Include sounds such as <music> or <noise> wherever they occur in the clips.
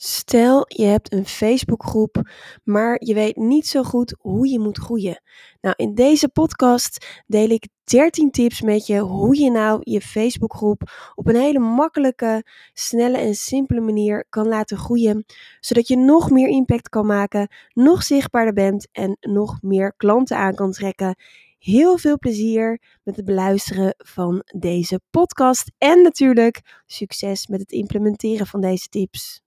Stel, je hebt een Facebookgroep, maar je weet niet zo goed hoe je moet groeien. Nou, in deze podcast deel ik 13 tips met je hoe je nou je Facebookgroep op een hele makkelijke, snelle en simpele manier kan laten groeien, zodat je nog meer impact kan maken, nog zichtbaarder bent en nog meer klanten aan kan trekken. Heel veel plezier met het beluisteren van deze podcast en natuurlijk succes met het implementeren van deze tips.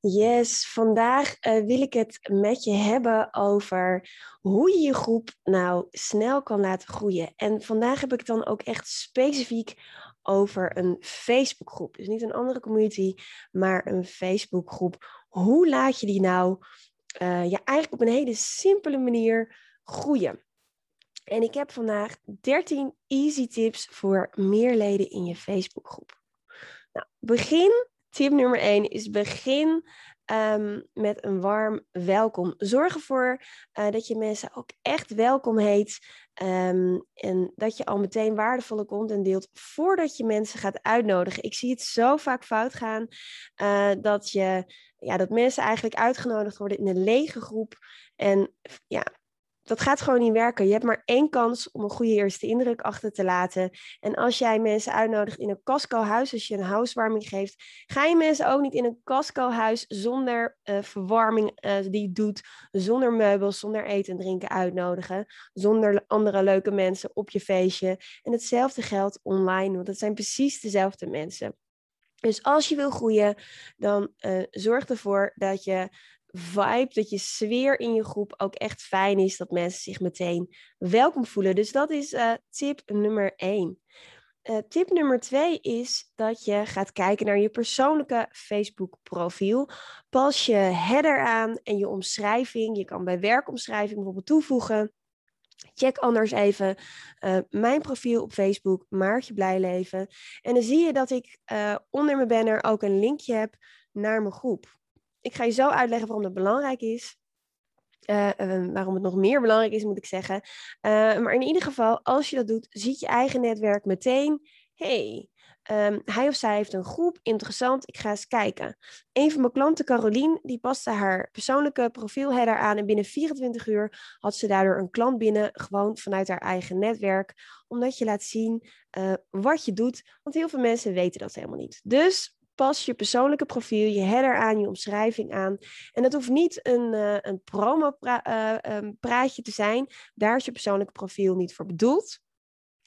Yes, vandaag uh, wil ik het met je hebben over hoe je je groep nou snel kan laten groeien. En vandaag heb ik dan ook echt specifiek over een Facebookgroep. Dus niet een andere community, maar een Facebookgroep. Hoe laat je die nou uh, ja, eigenlijk op een hele simpele manier groeien? En ik heb vandaag 13 easy tips voor meer leden in je Facebookgroep. Nou, begin tip nummer 1 is begin um, met een warm welkom. Zorg ervoor uh, dat je mensen ook echt welkom heet. Um, en dat je al meteen waardevolle content deelt voordat je mensen gaat uitnodigen. Ik zie het zo vaak fout gaan uh, dat, je, ja, dat mensen eigenlijk uitgenodigd worden in een lege groep. En ja, dat gaat gewoon niet werken. Je hebt maar één kans om een goede eerste indruk achter te laten. En als jij mensen uitnodigt in een Casco-huis, als je een housewarming geeft, ga je mensen ook niet in een Casco-huis zonder uh, verwarming uh, die doet, zonder meubels, zonder eten en drinken uitnodigen, zonder andere leuke mensen op je feestje. En hetzelfde geldt online, want het zijn precies dezelfde mensen. Dus als je wil groeien, dan uh, zorg ervoor dat je vibe, dat je sfeer in je groep ook echt fijn is, dat mensen zich meteen welkom voelen. Dus dat is uh, tip nummer 1. Uh, eh, tip nummer 2 is dat je gaat kijken naar je persoonlijke Facebook profiel. Pas je header aan en je omschrijving. Je kan bij werkomschrijving bijvoorbeeld toevoegen. Check anders even uh, mijn profiel op Facebook, Maartje Blijleven. En dan zie je dat ik onder mijn banner ook een linkje heb naar mijn groep. Ik ga je zo uitleggen waarom dat belangrijk is. Uh, uh, waarom het nog meer belangrijk is, moet ik zeggen. Uh, maar in ieder geval, als je dat doet, ziet je eigen netwerk meteen. hey, um, hij of zij heeft een groep, interessant, ik ga eens kijken. Een van mijn klanten, Carolien, die paste haar persoonlijke profielheader aan. En binnen 24 uur had ze daardoor een klant binnen, gewoon vanuit haar eigen netwerk. Omdat je laat zien wat je doet. Want heel veel mensen weten dat helemaal niet. Dus pas je persoonlijke profiel, je header aan, je omschrijving aan. En dat hoeft niet een, uh, een promo-praatje te zijn. Daar is je persoonlijke profiel niet voor bedoeld.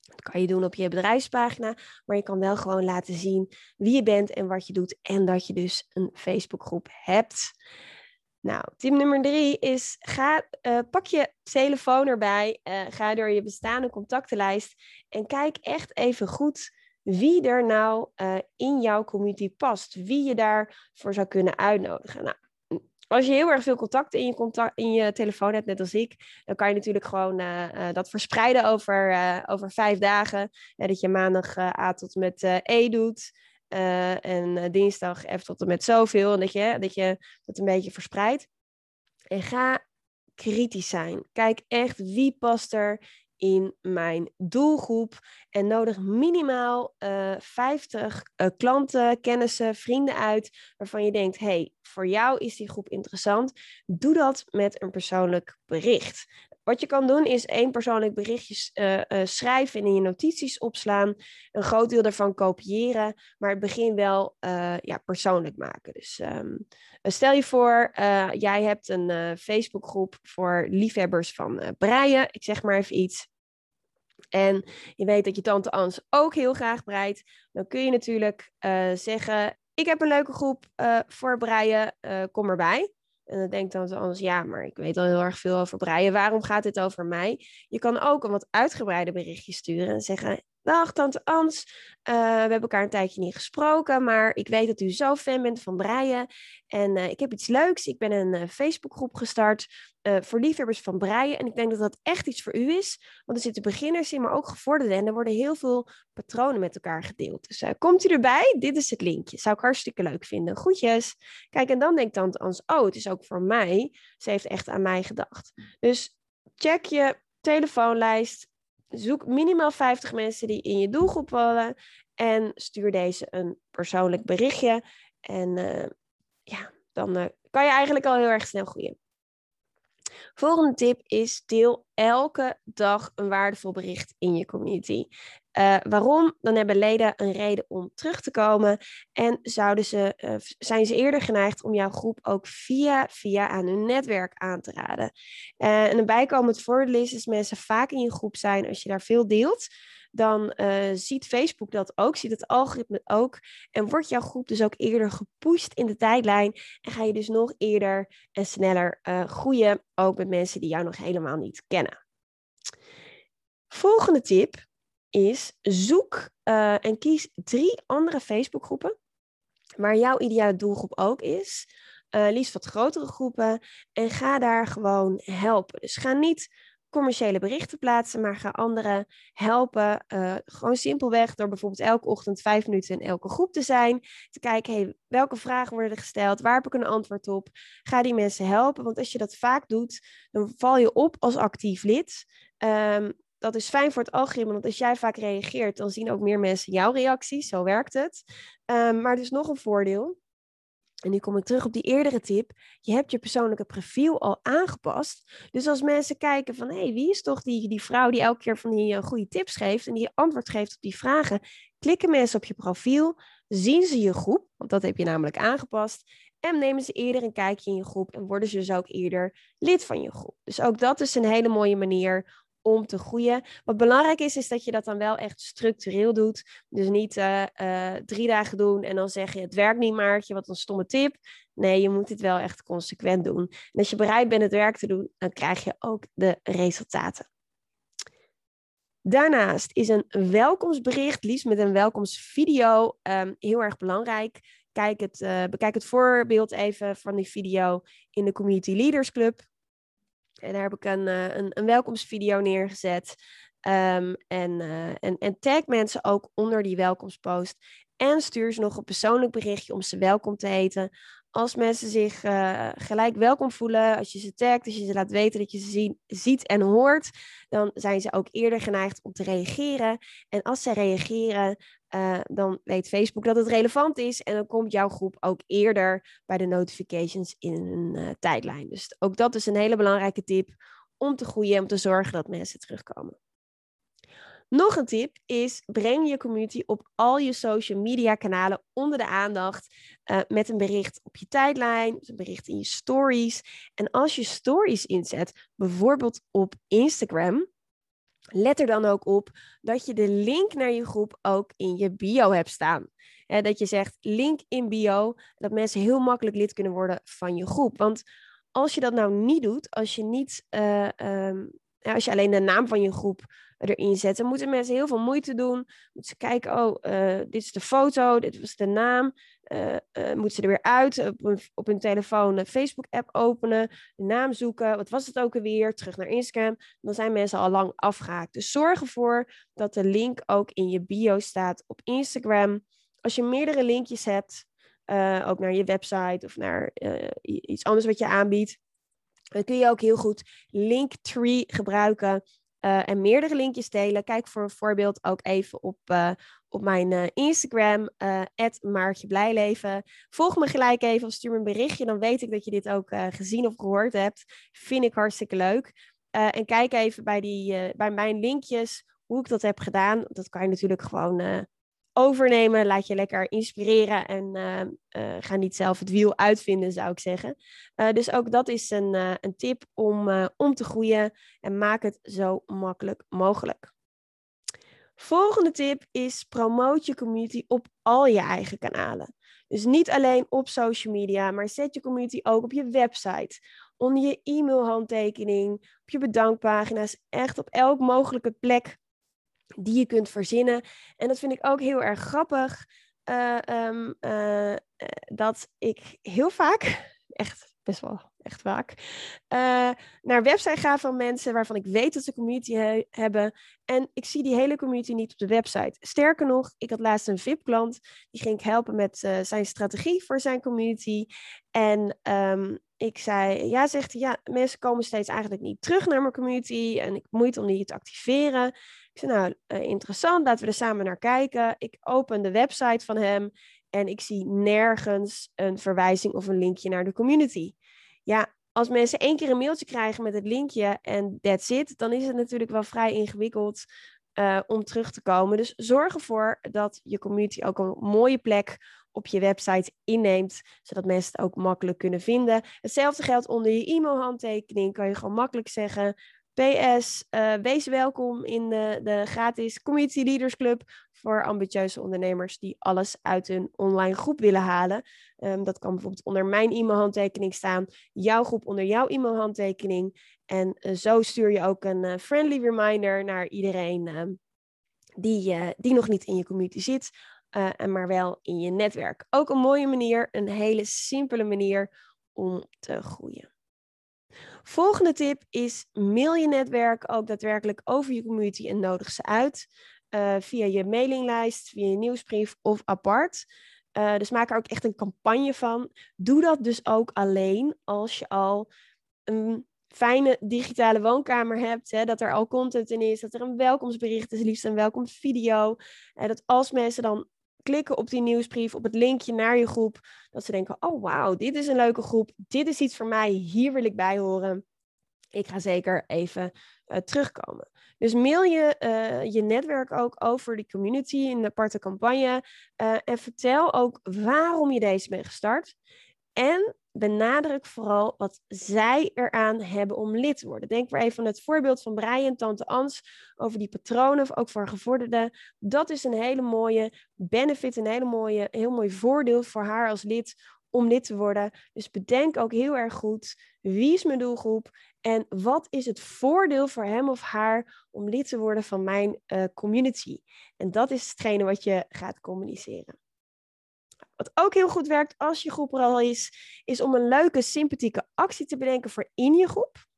Dat kan je doen op je bedrijfspagina, maar je kan wel gewoon laten zien wie je bent en wat je doet en dat je dus een Facebookgroep hebt. Nou, tip nummer drie is: ga, uh, pak je telefoon erbij, ga door je bestaande contactenlijst en kijk echt even goed wie er nou uh, in jouw community past. Wie je daarvoor zou kunnen uitnodigen. Nou, als je heel erg veel contacten in je, contact, in je telefoon hebt, net als ik, dan kan je natuurlijk gewoon uh, uh, dat verspreiden over, over vijf dagen. dat je maandag A tot en met E doet. en dinsdag F tot en met zoveel. En dat je, dat je dat een beetje verspreidt. En ga kritisch zijn. Kijk echt wie past er in mijn doelgroep en nodig minimaal uh, 50 uh, klanten, kennissen, vrienden uit waarvan je denkt: hey, voor jou is die groep interessant. Doe dat met een persoonlijk bericht. Wat je kan doen is één persoonlijk berichtje uh, uh, schrijven en in je notities opslaan. Een groot deel daarvan kopiëren, maar het begin wel uh, ja, persoonlijk maken. Dus um, stel je voor, jij hebt een Facebookgroep voor liefhebbers van breien. Ik zeg maar even iets. En je weet dat je tante Ans ook heel graag breidt. Dan kun je natuurlijk zeggen: ik heb een leuke groep voor breien, kom erbij. En dan denkt dan anders, ja, maar ik weet al heel erg veel over breien. Waarom gaat dit over mij? Je kan ook een wat uitgebreide berichtje sturen en zeggen: Dag, tante Ans. Uh, we hebben elkaar een tijdje niet gesproken, maar ik weet dat u zo fan bent van breien. En uh, ik heb iets leuks. Ik ben een uh, Facebookgroep gestart voor liefhebbers van breien. En ik denk dat dat echt iets voor u is. Want er zitten beginners in, maar ook gevorderden. En er worden heel veel patronen met elkaar gedeeld. Dus komt u erbij? Dit is het linkje. Zou ik hartstikke leuk vinden. Groetjes. Kijk, en dan denkt tante Ans, oh, het is ook voor mij. Ze heeft echt aan mij gedacht. Dus check je telefoonlijst zoek minimaal 50 mensen die in je doelgroep vallen en stuur deze een persoonlijk berichtje. En uh, ja, dan uh, kan je eigenlijk al heel erg snel groeien. Volgende tip is deel elke dag een waardevol bericht in je community. Uh, waarom? Dan hebben leden een reden om terug te komen en zouden ze, uh, zijn ze eerder geneigd om jouw groep ook via, via aan hun netwerk aan te raden. Uh, en een bijkomend voordeel is, als mensen vaak in je groep zijn als je daar veel deelt, dan ziet Facebook dat ook, ziet het algoritme ook en wordt jouw groep dus ook eerder gepusht in de tijdlijn en ga je dus nog eerder en sneller groeien, ook met mensen die jou nog helemaal niet kennen. Volgende tip is zoek uh, en kies drie andere Facebookgroepen waar jouw ideale doelgroep ook is. Uh, liefst wat grotere groepen. En ga daar gewoon helpen. Dus ga niet commerciële berichten plaatsen, maar ga anderen helpen. Uh, gewoon simpelweg door bijvoorbeeld elke ochtend vijf minuten in elke groep te zijn. Te kijken, hey, welke vragen worden gesteld? Waar heb ik een antwoord op? Ga die mensen helpen. Want als je dat vaak doet, dan val je op als actief lid. Um, dat is fijn voor het algoritme, want als jij vaak reageert, dan zien ook meer mensen jouw reacties. Zo werkt het. Um, maar er is nog een voordeel. En nu kom ik terug op die eerdere tip. Je hebt je persoonlijke profiel al aangepast. Dus als mensen kijken van, hé, hey, wie is toch die, die vrouw die elke keer van die uh, goede tips geeft en die antwoord geeft op die vragen, klikken mensen op je profiel, zien ze je groep, want dat heb je namelijk aangepast, en nemen ze eerder een kijkje in je groep en worden ze dus ook eerder lid van je groep. Dus ook dat is een hele mooie manier om te groeien. Wat belangrijk is, is dat je dat dan wel echt structureel doet. Dus niet uh, uh, drie dagen doen en dan zeg je het werkt niet, Maartje, wat een stomme tip. Nee, je moet het wel echt consequent doen. En als je bereid bent het werk te doen, dan krijg je ook de resultaten. Daarnaast is een welkomstbericht, liefst met een welkomstvideo, um, heel erg belangrijk. Kijk het, uh, bekijk het voorbeeld even van die video in de Community Leaders Club. En daar heb ik een, uh, een, een welkomstvideo neergezet. En, uh, en, en tag mensen ook onder die welkomstpost. En stuur ze nog een persoonlijk berichtje om ze welkom te heten. Als mensen zich uh, gelijk welkom voelen, als je ze tagt, als je ze laat weten dat je ze zien, ziet en hoort, dan zijn ze ook eerder geneigd om te reageren. En als ze reageren, uh, dan weet Facebook dat het relevant is en dan komt jouw groep ook eerder bij de notifications in een uh, tijdlijn. Dus ook dat is een hele belangrijke tip om te groeien en om te zorgen dat mensen terugkomen. Nog een tip is breng je community op al je social media kanalen onder de aandacht uh, met een bericht op je tijdlijn, een bericht in je stories. En als je stories inzet, bijvoorbeeld op Instagram, let er dan ook op dat je de link naar je groep ook in je bio hebt staan. dat je zegt link in bio, dat mensen heel makkelijk lid kunnen worden van je groep. Want als je dat nou niet doet, als je niet, uh, um, als je alleen de naam van je groep erin zet, dan moeten mensen heel veel moeite doen. Moeten ze kijken, oh, uh, dit is de foto, dit was de naam. Uh, moeten ze er weer uit, op hun, op hun telefoon een Facebook-app openen, de naam zoeken. Wat was het ook alweer? Terug naar Instagram. Dan zijn mensen al lang afgehaakt. Dus zorg ervoor dat de link ook in je bio staat op Instagram. Als je meerdere linkjes hebt, ook naar je website of naar iets anders wat je aanbiedt, dan kun je ook heel goed Linktree gebruiken. Uh, en meerdere linkjes delen. Kijk voor een voorbeeld ook even op, uh, op mijn uh, Instagram, Maartje Blijleven. Volg me gelijk even of stuur me een berichtje. Dan weet ik dat je dit ook gezien of gehoord hebt. Vind ik hartstikke leuk. en kijk even bij, die, bij mijn linkjes hoe ik dat heb gedaan. Dat kan je natuurlijk gewoon overnemen. Laat je lekker inspireren en uh, uh, ga niet zelf het wiel uitvinden, zou ik zeggen. Uh, dus ook dat is een, een tip om, om te groeien en maak het zo makkelijk mogelijk. Volgende tip is promote je community op al je eigen kanalen. Dus niet alleen op social media, maar zet je community ook op je website, onder je e-mailhandtekening, op je bedankpagina's, echt op elk mogelijke plek die je kunt verzinnen. En dat vind ik ook heel erg grappig, uh, um, uh, dat ik heel vaak, <laughs> echt best wel echt vaak, uh, naar website ga van mensen waarvan ik weet dat ze community hebben. En ik zie die hele community niet op de website. Sterker nog, ik had laatst een VIP-klant, die ging ik helpen met zijn strategie voor zijn community. En um, ik zei, ja, zegt hij, ja, mensen komen steeds eigenlijk niet terug naar mijn community en ik moeite om die te activeren. Nou, uh, interessant, laten we er samen naar kijken. Ik open de website van hem en ik zie nergens een verwijzing of een linkje naar de community ja, als mensen één keer een mailtje krijgen met het linkje en that's it, dan is het natuurlijk wel vrij ingewikkeld uh, om terug te komen. Dus zorg ervoor dat je community ook een mooie plek op je website inneemt, zodat mensen het ook makkelijk kunnen vinden. Hetzelfde geldt onder je e-mailhandtekening. Kan je gewoon makkelijk zeggen: PS, uh, wees welkom in de, de gratis Community Leaders Club voor ambitieuze ondernemers die alles uit hun online groep willen halen. Um, dat kan bijvoorbeeld onder mijn e-mailhandtekening staan, jouw groep onder jouw e-mailhandtekening. En uh, zo stuur je ook een uh, friendly reminder naar iedereen ehm, die, die nog niet in je community zit, en maar wel in je netwerk. Ook een mooie manier, een hele simpele manier om te groeien. Volgende tip is mail je netwerk ook daadwerkelijk over je community en nodig ze uit. Uh, via je mailinglijst, via je nieuwsbrief of apart. Uh, dus maak er ook echt een campagne van. Doe dat dus ook alleen als je al een fijne digitale woonkamer hebt. Hè, dat er al content in is, dat er een welkomstbericht is, liefst een welkomstvideo. En dat als mensen dan klikken op die nieuwsbrief, op het linkje naar je groep, dat ze denken, oh wauw, dit is een leuke groep, dit is iets voor mij, hier wil ik bij horen. Ik ga zeker even uh, terugkomen. Dus mail je uh, je netwerk ook over die community in een aparte campagne uh, en vertel ook waarom je deze bent gestart. En benadruk vooral wat zij eraan hebben om lid te worden. Denk maar even aan het voorbeeld van Brian Tante Ans over die patronen, ook voor gevorderden. Dat is een hele mooie benefit, een hele mooie, heel mooi voordeel voor haar als lid om lid te worden. Dus bedenk ook heel erg goed wie is mijn doelgroep en wat is het voordeel voor hem of haar om lid te worden van mijn uh, community. En dat is hetgene wat je gaat communiceren. Wat ook heel goed werkt als je groep er al is, is om een leuke, sympathieke actie te bedenken voor in je groep.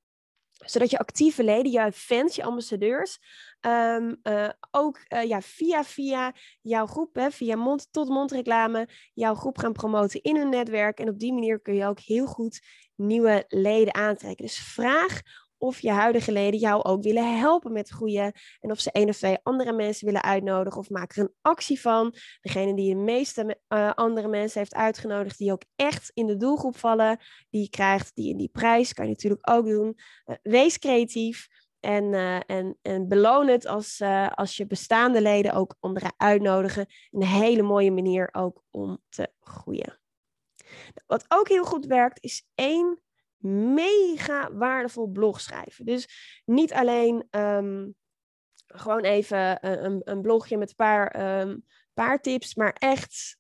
Zodat je actieve leden, je fans, je ambassadeurs, um, uh, ook uh, ja, via, via jouw groep, hè, via mond-tot-mond reclame, jouw groep gaan promoten in hun netwerk. En op die manier kun je ook heel goed nieuwe leden aantrekken. Dus vraag of je huidige leden jou ook willen helpen met groeien. En of ze één of twee andere mensen willen uitnodigen. Of maak er een actie van. Degene die de meeste uh, andere mensen heeft uitgenodigd. Die ook echt in de doelgroep vallen. Die krijgt die in die prijs. Kan je natuurlijk ook doen. Uh, wees creatief. En, uh, en, en beloon het als, als je bestaande leden ook anderen uitnodigen. Een hele mooie manier ook om te groeien. Wat ook heel goed werkt, is één mega waardevol blog schrijven. Dus niet alleen um, gewoon even een, een, blogje met een paar, um, paar tips, maar echt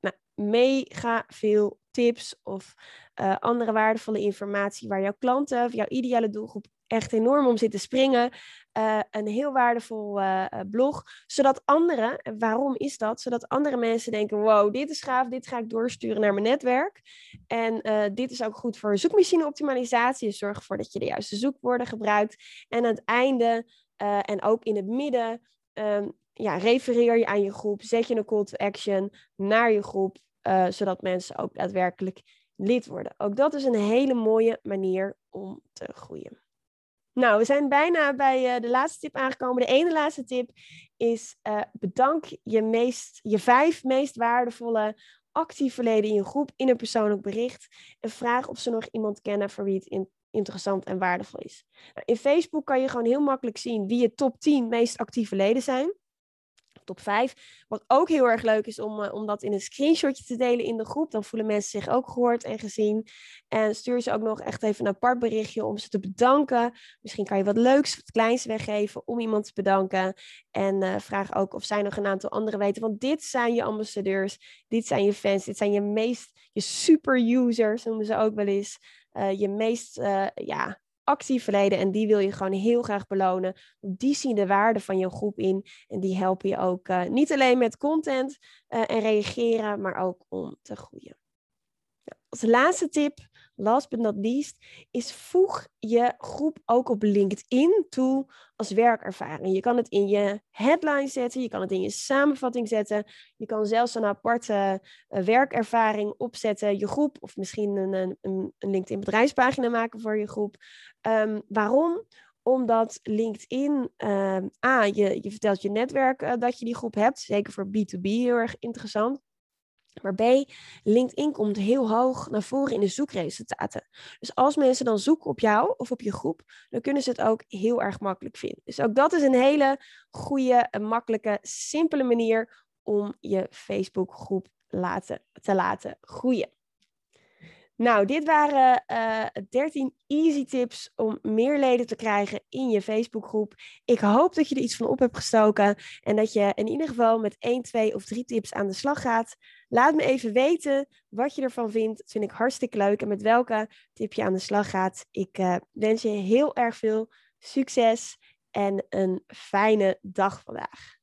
nou, mega veel tips of uh, andere waardevolle informatie waar jouw klanten of jouw ideale doelgroep echt enorm om zit te springen. Uh, een heel waardevol uh, blog, zodat anderen, waarom is dat? Zodat andere mensen denken, wow, dit is gaaf, dit ga ik doorsturen naar mijn netwerk. En dit is ook goed voor zoekmachine optimalisatie, dus zorg ervoor dat je de juiste zoekwoorden gebruikt. En aan het einde en ook in het midden, um, ja, refereer je aan je groep, zet je een call to action naar je groep, zodat mensen ook daadwerkelijk lid worden. Ook dat is een hele mooie manier om te groeien. Nou, we zijn bijna bij uh, de laatste tip aangekomen. De ene laatste tip is uh, bedank je, meest, je vijf meest waardevolle actieve leden in je groep in een persoonlijk bericht. En vraag of ze nog iemand kennen voor wie het in, interessant en waardevol is. Nou, in Facebook kan je gewoon heel makkelijk zien wie je top 10 meest actieve leden zijn. Top 5. Wat ook heel erg leuk is om, uh, om dat in een screenshotje te delen in de groep. Dan voelen mensen zich ook gehoord en gezien. En stuur ze ook nog echt even een apart berichtje om ze te bedanken. Misschien kan je wat leuks, wat kleins weggeven om iemand te bedanken. En uh, vraag ook of zij nog een aantal anderen weten. Want dit zijn je ambassadeurs, dit zijn je fans, dit zijn je meest, je super users noemen ze ook wel eens. Uh, je meest ja, actief verleden en die wil je gewoon heel graag belonen. Die zien de waarde van je groep in en die helpen je ook uh, niet alleen met content uh, en reageren, maar ook om te groeien. Als laatste tip last but not least, is voeg je groep ook op LinkedIn toe als werkervaring. Je kan het in je headline zetten, je kan het in je samenvatting zetten, je kan zelfs een aparte uh, werkervaring opzetten, je groep, of misschien een, een, een LinkedIn bedrijfspagina maken voor je groep. Um, waarom? Omdat LinkedIn, uh, A, je, je vertelt je netwerk uh, dat je die groep hebt, zeker voor B2B heel erg interessant. Maar B, LinkedIn komt heel hoog naar voren in de zoekresultaten. Dus als mensen dan zoeken op jou of op je groep, dan kunnen ze het ook heel erg makkelijk vinden. Dus ook dat is een hele goede, makkelijke, simpele manier om je Facebookgroep laten, te laten groeien. Nou, dit waren uh, eh, 13 easy tips om meer leden te krijgen in je Facebookgroep. Ik hoop dat je er iets van op hebt gestoken en dat je in ieder geval met 1, 2 of 3 tips aan de slag gaat. Laat me even weten wat je ervan vindt. Dat vind ik hartstikke leuk en met welke tip je aan de slag gaat. Ik uh, wens je heel erg veel succes en een fijne dag vandaag.